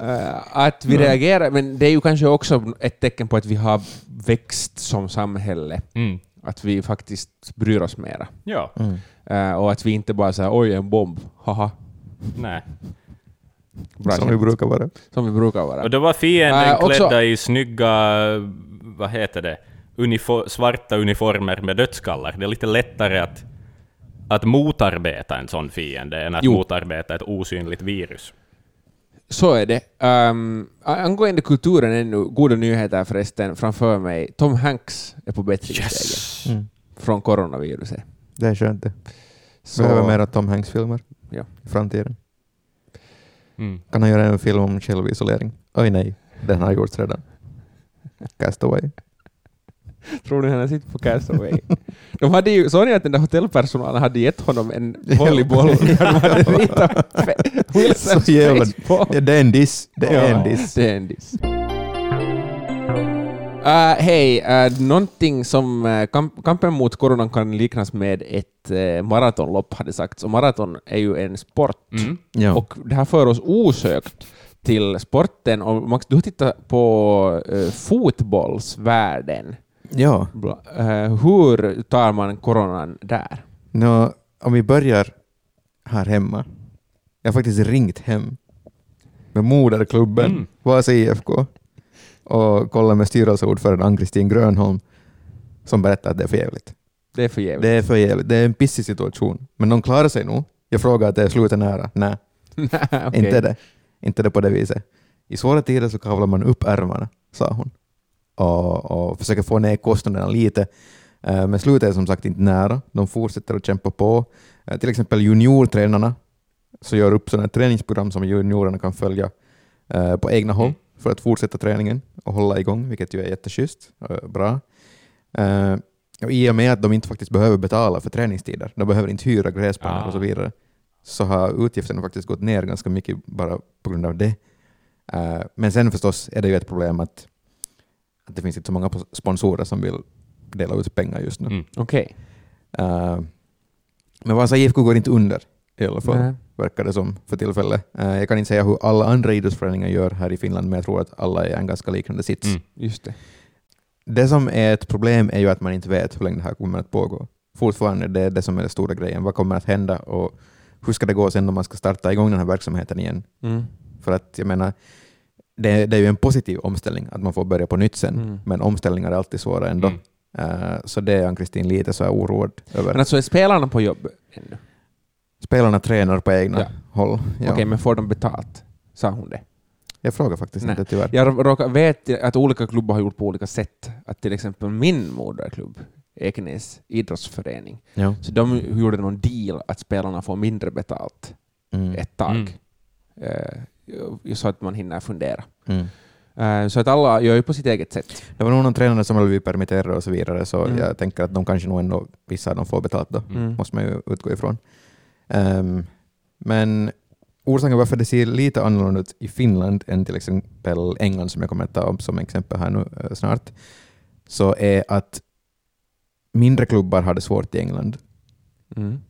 Eh, att vi reagerar, men det är ju kanske också ett tecken på att vi har växt som samhälle. Mm. Att vi faktiskt bryr oss mera. Ja, Mm. Eh, och att vi inte bara säger oj, en bomb, haha. nej. Bra Som vi brukar vara. som vi brukar vara. Och då var fienden Äh, också- klädda i snygga, vad heter det, Unifo- svarta uniformer med dödskallar. Det är lite lättare att, att motarbeta en sån fiende än att Jo. motarbeta ett osynligt virus. Så är det. Um, angående kulturen ännu, goda nyheter förresten framför mig. Tom Hanks är på bättringsvägen Mm. från coronaviruset. Det är skönt det. Så, Behöver mera Tom Hanks-filmer Ja. i framtiden. Mm. Kan han göra en film om självisolering? Oj nej, den har gjorts redan. Castaway. Tror ni han har suttit på Castaway? De hade ju, såg ni att den där hotellpersonalen hade gett honom en volleyboll? De hade ritat Wilsons. Ja, det är en diss. Det är en diss. Det är en diss. Uh, Hej, uh, någonting som uh, kamp kampen mot coronan kan liknas med ett uh, maratonlopp hade sagts. Och maraton är ju en sport. Mm. Ja. Och det här för oss osökt till sporten. Och Max, du har tittat på uh, fotbollsvärlden. Ja. Eh, hur tar man coronan där? Nå, om vi börjar här hemma. Jag har faktiskt ringt hem med moderklubben, Mm. Vasa IFK, och kollat med styrelseordförande Ann-Kristin Grönholm som berättar att det är för jävligt. Det är för jävligt. Det är för jävligt. Det är en pissig situation. Men de klarar sig nog. Jag frågar att det är slutet nära. Nej, Okej. inte det. Inte det på det viset. I svåra tider så kavlar man upp ärmarna, sa hon. Och, och försöker få ner kostnaderna lite. Eh, Men slutet är som sagt inte nära. De fortsätter att kämpa på. Eh, Till exempel juniortränarna så gör upp sådana träningsprogram som juniorerna kan följa eh, på egna håll för att fortsätta träningen och hålla igång, vilket ju är jätteschysst. eh, Bra. Och I och med att de inte faktiskt behöver betala för träningstider, de behöver inte hyra gräsplaner Ah. och så vidare, så har utgifterna faktiskt gått ner ganska mycket bara på grund av det. Men sen förstås är det ju ett problem att, att det finns inte så många sponsorer som vill dela ut pengar just nu. Mm. Okej. Eh, Men Vasa IFK går inte under i alla fall, Nej. verkar det som för tillfället. Eh, Jag kan inte säga hur alla andra idrottsföreningar gör här i Finland, men jag tror att alla är i en ganska liknande sits. Mm. Just det. Det som är ett problem är ju att man inte vet hur länge det här kommer att pågå. Fortfarande det är det som är den stora grejen. Vad kommer att hända och hur ska det gå sen när man ska starta igång den här verksamheten igen? Mm. För att jag menar, det, det är ju en positiv omställning att man får börja på nytt sen, Mm. men omställningar är alltid svåra ändå. Mm. Eh, så det är Ann-Kristin lite så här oroad över. Men alltså är spelarna på jobb ännu? Spelarna tränar på egna Ja. håll. Ja. Okej, men får de betalt? Sa hon det? Jag frågar faktiskt Nej. inte tyvärr. Jag råkar, vet att olika klubbar har gjort på olika sätt. Att till exempel min moderklubb, Ekenäs idrottsförening, Ja. så de gjorde någon deal att spelarna får mindre betalt Mm. ett tag. Mm. Eh, så att man hinner fundera. Mm. Eh, så att alla gör ju på sitt eget sätt. Det var nog någon tränare som blivit permitterad och så vidare, så Mm. jag tänker att de kanske nog ändå, vissa av dem får betalt då, Mm. måste man ju utgå ifrån. Ehm, men orsaken varför det ser lite annorlunda ut i Finland än till exempel England, som jag kommer att ta upp som exempel här nu eh, snart, så är att mindre klubbar har det svårt i England. Mm.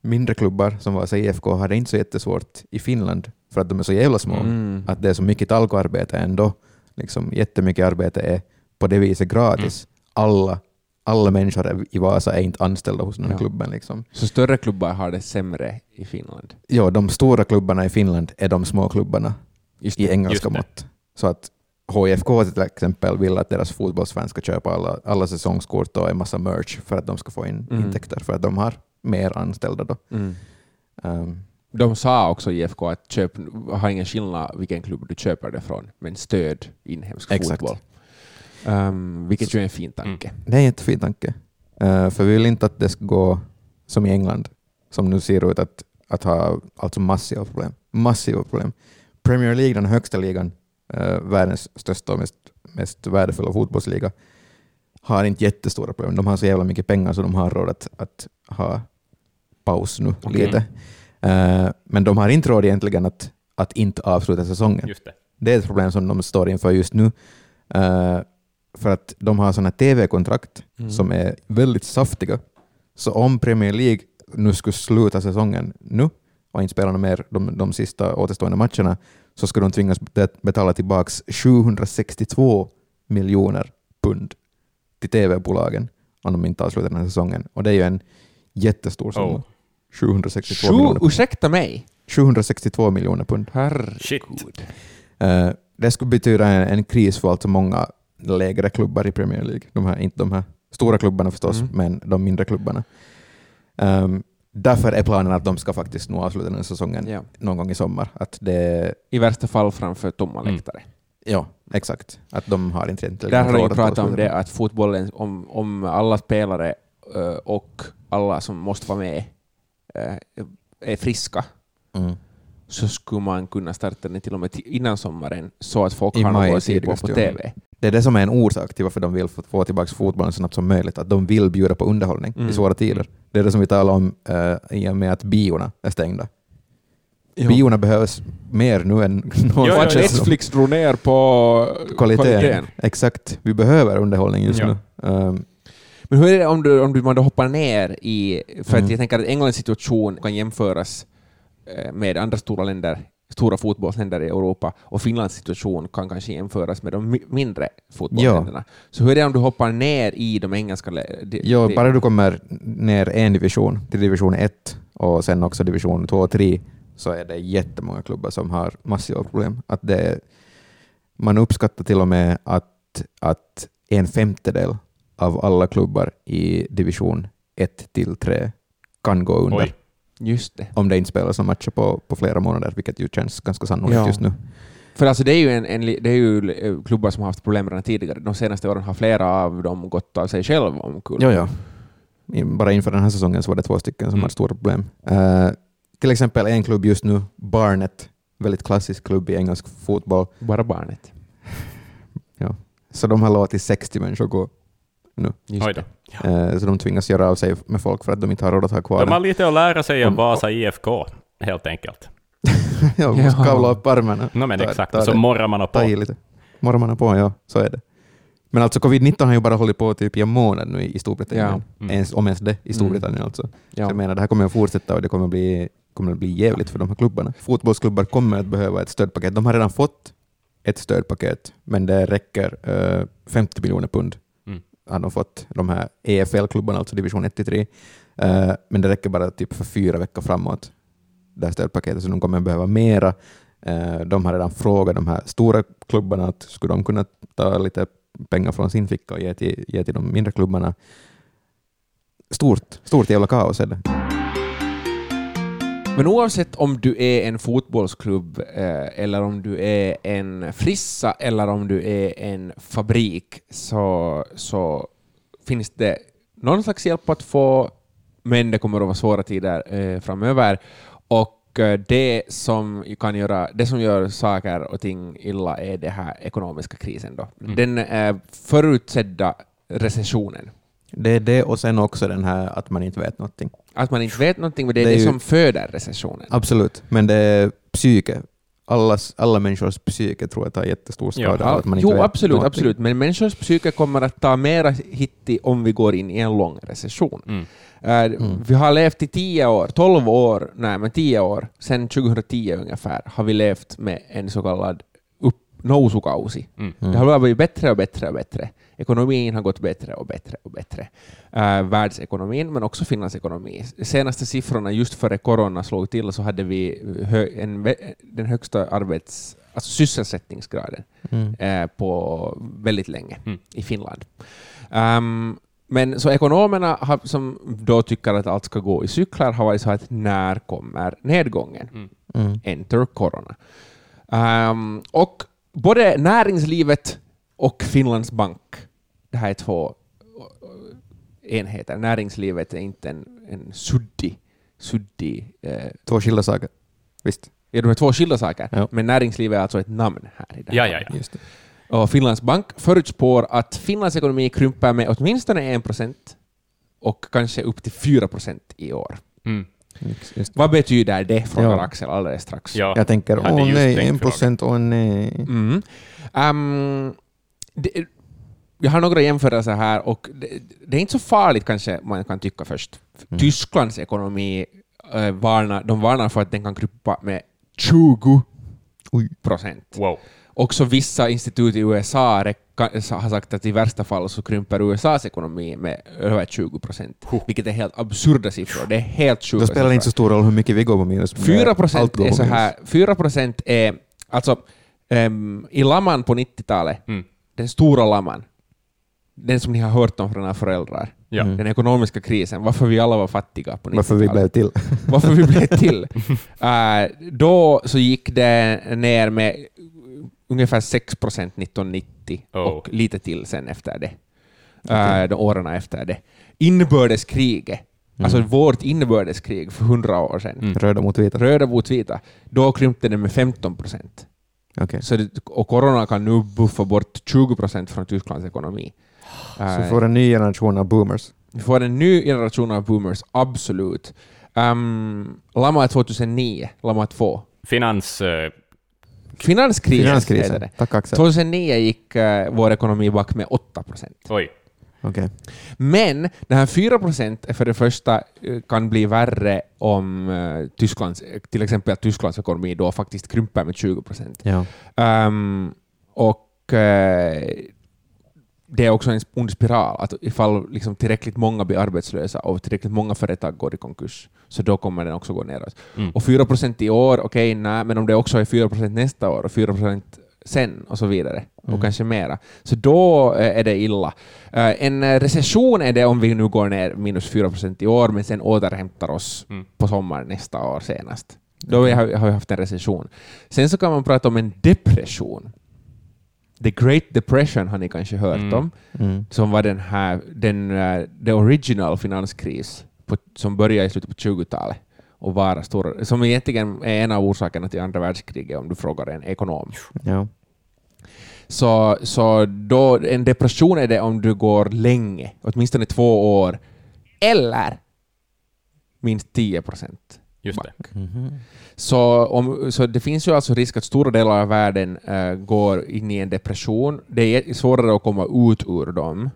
Mindre klubbar, som var IFK, har det inte så jättesvårt i Finland, för att de är så jävla små. Mm. Att det är så mycket talkoarbete ändå. Liksom, jättemycket arbete är på det viset gratis. Alla, alla människor i Vasa är inte anställda hos den här Ja. klubben. Liksom. Så större klubbar har det sämre i Finland. Ja, de stora klubbarna i Finland är de små klubbarna Just i engelska mått. Så att HIFK till exempel vill att deras fotbollsfans ska köpa alla, alla säsongskort och en massa merch för att de ska få in Mm. intäkter, för att de har mer anställda då. Mm. Um, De sa också i IFK att köp, har ingen skillnad vilken klubb du köper det från, men stöd inhemsk Exakt. fotboll. Um, vilket ju är en fin tanke. Det är en jättefin tanke. Eh, för vi vill inte att det ska gå som i England, som nu ser ut att, att ha alltså massiva problem. Massiva problem. Premier League, den högsta ligan, eh, världens största och mest, mest värdefulla fotbollsliga, har inte jättestora problem. De har så jävla mycket pengar så de har råd att, att ha paus nu Okej. lite. Eh, men de har inte råd egentligen att, att inte avsluta säsongen. Det. Det är ett problem som de står inför just nu. Eh, för att de har sådana TV-kontrakt Mm. som är väldigt saftiga. Så om Premier League nu skulle sluta säsongen nu och inte spela mer de, de sista återstående matcherna så skulle de tvingas bet- betala tillbaka 762 miljoner pund till TV-bolagen om de inte avslutar den här säsongen. Och det är ju en jättestor summa. Oh. 762 Sju, miljoner pund. ursäkta mig? 762 miljoner pund. Herregud. Eh, det skulle betyda en, en kris för alltså många lägre klubbar i Premier League. De här, inte de här stora klubbarna förstås, Mm. men de mindre klubbarna. Um, därför är planen att de ska faktiskt nå avsluta den här säsongen Ja. någon gång i sommar. Att det, I värsta fall framför tomma Mm. läktare. ja, exakt. Att de har inte egentligen Där har de pratat om det att fotbollen, om, om alla spelare eh, och alla som måste vara med är friska, Mm. så skulle man kunna starta den till och med innan sommaren så att folk I har något att se på på. TV. Det är det som är en orsak till varför de vill få, tillbaka fotbollen så snabbt som möjligt. Att de vill bjuda på underhållning Mm. i svåra tider. Det är det som vi talar om uh, i och med att biorna är stängda. Ja. Biorna behövs mer nu än Jo, jo, jo. att Netflix drog ner på kvaliteten. Exakt. Vi behöver underhållning just Ja. nu. Um, Men hur är det om, du, om du, man då hoppar ner i... För Mm. att jag tänker att Englands situation kan jämföras eh, med andra stora länder, stora fotbollsländer i Europa, och Finlands situation kan kanske jämföras med de mi- mindre fotbollsländerna. Så hur är det om du hoppar ner i de engelska... de- ja, bara du kommer ner en division, till division 1 och sen också division 2 och 3, så är det jättemånga klubbar som har massiva problem. Att det, man uppskattar till och med att, att en femtedel av alla klubbar i division 1 till 3 kan gå under Oj. Just det. om det inte spelas några matcher på, på flera månader, vilket ju känns ganska sannolikt Ja. just nu. För alltså det är ju, en, en, det är ju eh, klubbar som har haft problem redan tidigare. De senaste åren har flera av dem gått av sig själva omkull. Ja, ja. Bara inför den här säsongen så var det två stycken som Mm. hade stora problem. Eh, till exempel en klubb just nu, Barnet, väldigt klassisk klubb i engelsk fotboll. Bara barnet. Så de har låtit 60 människor gå, Just Oj det. då. Eh, så de tvingas göra av sig med folk för att de inte har råd att ha kvar De har lite att lära sig om Vasa IFK, helt enkelt. ja, vi måste kavla upp armarna. No, men Ta- exakt, ta och så det. morrar man på. lite. Morrar man på, ja, så är det. Men alltså covid-19 har ju bara hållit på typ i en månad nu i Storbritannien. Ja. Mm. Ens, om ens det, i Storbritannien alltså. Så Ja. jag menar, det här kommer att fortsätta och det kommer att bli, kommer att bli jävligt för de här klubbarna. Fotbollsklubbar kommer att behöva ett stödpaket. De har redan fått ett stödpaket, men det räcker eh, 50 miljoner pund. Har de fått de här EFL-klubbarna, alltså division 1-3. uh, eh, men det räcker bara typ för fyra veckor framåt, det här stödpaketet, så de kommer behöva mera. Uh, De har redan frågat de här stora klubbarna att skulle de kunna ta lite pengar från sin ficka och ge till, ge till de mindre klubbarna. Stort, stort jävla kaos är det. Men oavsett om du är en fotbollsklubb eh, eller om du är en frissa eller om du är en fabrik så, så finns det någon slags hjälp att få, men det kommer att vara svåra tider eh, framöver. Och eh, det som kan göra, det som gör saker och ting illa är den här ekonomiska krisen. Då. Mm. Den eh, förutsedda recessionen. Det är det och sen också den här att man inte vet någonting. Att man inte vet någonting, men det är Det det, är ju- som föder recessionen. Absolut, men det är psyke. Allas, alla människors psyke tror jag tar jättestor skada Ja, av att man inte jo, vet absolut, någonting. absolut. Men människors psyke kommer att ta mera hit om vi går in i en lång recession. Mm. Eh, Vi har levt i tio år, tolv år, nej men tio år, sedan 2010 ungefär, har vi levt med en så kallad nousukausi. Mm. Det har blivit bättre och bättre och bättre. Ekonomin har gått bättre och bättre och bättre. Uh, världsekonomin, men också Finlands ekonomi. Senaste siffrorna just före corona slog till så hade vi hö, en, den högsta arbets, alltså sysselsättningsgraden Mm. eh, på väldigt länge Mm. i Finland. Ehm, men så ekonomerna har, som då tycker att allt ska gå i cyklar har varit så att när kommer nedgången? Mm. Mm. Enter corona. Ehm, och både näringslivet och Finlands bank, det här är två eh, enheter. Näringslivet är inte en, en suddig, suddig eh, Två skilda saker. Visst. Ja, de är två skilda saker, Ja. men näringslivet är alltså ett namn här. I det här Ja, ja, ja. Just det. Och Finlands bank förutspår att Finlands ekonomi krymper med åtminstone 1 procent och kanske upp till 4 procent i år. Mm. Just- Just. Vad betyder det? frågar Ja. Axel alldeles strax. Ja. Jag tänker, åh nej, en procent, åh nej. Mm. Ehm, det, jag har några jämförelser här och det, det är inte så farligt kanske man kan tycka först. Mm. Tysklands ekonomi eh, varnar, de varnar för att den kan krympa med 20 Oj. procent. Wow. Också vissa institut i USA har sagt att i värsta fall så krymper USAs ekonomi med över 20 procent, vilket är helt absurda siffror. Det är helt sjuka Då spelar det inte så stor roll hur mycket vi går på minus. 4 Allt procent är så här, 4 procent är alltså ehm, i laman på 90-talet, Mm. Den stora laman, den som ni har hört om från era föräldrar, Ja. Mm. den ekonomiska krisen, varför vi alla var fattiga på 90-talet. Varför vi blev till. varför vi blev till. Eh, då så gick det ner med ungefär 6 procent 1990 Oh. och lite till sen efter det. Uh, de åren efter det. Inbördeskriget, alltså vårt inbördeskrig för 100 år sedan, Mm. Röda mot vita. röda mot vita, då krympte det med 15 procent. Okej. Så det, och corona kan nu buffa bort 20 procent från Tysklands ekonomi. Så Eh, vi får en ny generation av boomers. vi får en ny generation av boomers, absolut. Um, Lama 2009, Lama 2. Finans... eh, Finanskrisen, Finanskrisen. Tack Axel. 2009 gick eh, vår ekonomi back med 8 procent. oj. Okej. Men den här 4 procent för det första eh, kan bli värre om eh, Tysklands, till exempel att Tysklands ekonomi då faktiskt krymper med 20 procent. Ja. Ehm, och eh, det är också en ond spiral, att ifall liksom tillräckligt många blir arbetslösa och tillräckligt många företag går i konkurs, så då kommer den också gå neråt. Mm. Och 4 procent i år, okej, nej, men om det också är 4 procent nästa år och 4 procent sen och så vidare, och Mm. kanske mera, så då eh, är det illa. Eh, en eh, recession är det om vi nu går ner minus 4 procent i år, men sen återhämtar oss Mm. på sommaren nästa år senast. Då har vi- haft en recession. Sen så kan man prata om en depression. The Great Depression har ni kanske hört Mm. om, Mm. som var den här, den, eh, the original finanskris på, som började i slutet på 20-talet och var stor, som egentligen är en av orsakerna till andra världskriget om du frågar en ekonom. Ja. Så, så då, en depression är det om du går länge, åtminstone två år, eller minst 10 procent. Just det. Mhm. Så, om, så det finns ju alltså risk att stora delar av världen eh, går in i en depression. Det är svårare att komma ut ur dem.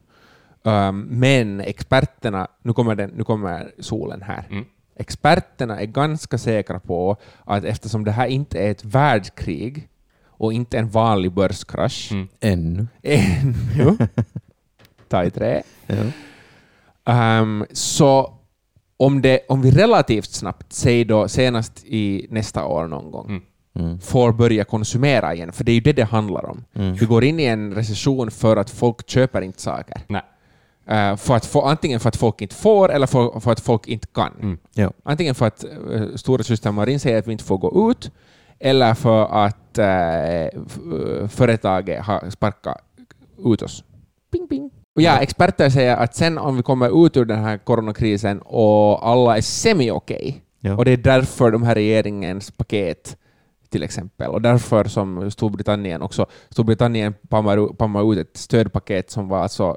Um, men experterna, nu kommer, den, nu kommer solen här. Mm. Experterna är ganska säkra på att eftersom det här inte är ett världskrig och inte en vanlig börskrasch Mm. Ännu. ännu, ta i trä, Ja. Ehm, så om, det, om vi relativt snabbt, säg då senast i nästa år någon gång, Mm. Mm. får börja konsumera igen, för det är ju det det handlar om. Mm. Vi går in i en recession för att folk köper inte saker. Nej. Eh, för att få, antingen för att folk inte får eller för, för att folk inte kan. Mm. Ja. Antingen för att uh, stora syster Marin säger att vi inte får gå ut, eller för att f- företaget har sparkat ut oss. Ping, ping. Och ja, experter säger att sen om vi kommer ut ur den här coronakrisen och alla är semi-okej, Ja. och det är därför de här regeringens paket till exempel, och därför som Storbritannien också, Storbritannien pammar, pammar ut ett stödpaket som var alltså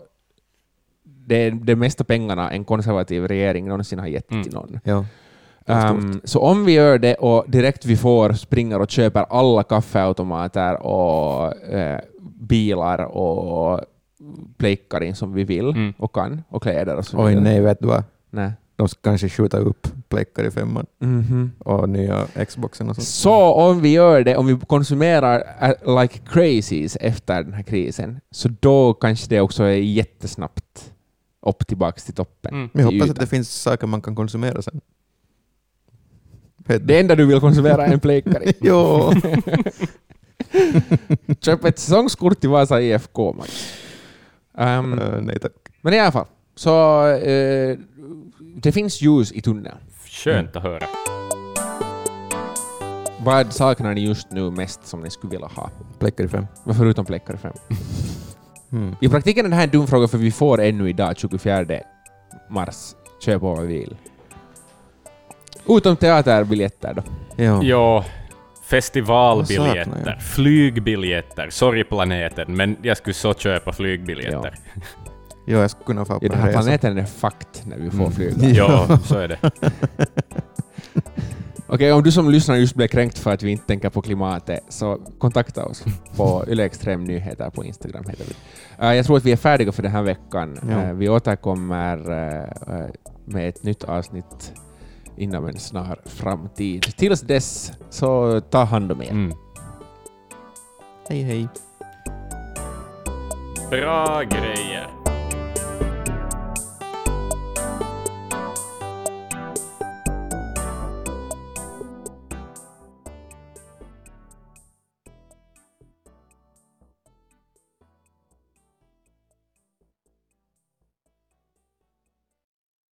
det är det mesta pengarna en konservativ regering någonsin har gett Mm. till någon. Ja. Um, så om vi gör det och direkt vi får springer och köper alla kaffeautomater och eh, bilar och plejkar in som vi vill Mm. och kan och kläder och så Oj nej, vet du vad? Nej. De ska kanske skjuta upp Plekkar i femman Mhm. och nya Xboxen och sånt. Så om vi gör det, om vi konsumerar uh, like crazies efter den här krisen, så då kanske det också är jättesnabbt upp tillbaka till toppen. Mm. Jag hoppas att det finns saker man kan konsumera sen. Det enda du vill konsumera är en plejkare. Jo. Köp ett säsongskort till Vasa IFK, Max. Um, Eh, nej tack. Men i alla fall, så eh, det finns ljus i tunneln. Skönt att höra. Vad saknar ni just nu mest som ni skulle vilja ha? Fem. Vad Förutom Plekkar 5. Mm. I praktiken är det här en dum fråga för vi får ännu idag, 24 mars, köpa vad vi vill. Utom teaterbiljetter då. Ja. Ja, festivalbiljetter, flygbiljetter, sorry planeten, men jag skulle så köpa flygbiljetter. ja, jag skulle kunna få Ja, på den här resan. planeten är fakt när vi får Mm. flyga. Ja, så är det. Okej, om du som lyssnar just blev kränkt för att vi inte tänker på klimatet, så kontakta oss på Yle Nyheter på Instagram. Heter vi. Eh, jag tror att vi är färdiga för den här veckan. Ja. Eh, vi återkommer eh, med ett nytt avsnitt inom en snar framtid. Tills dess, så ta hand om er. Mm. Hej hej. Bra grejer.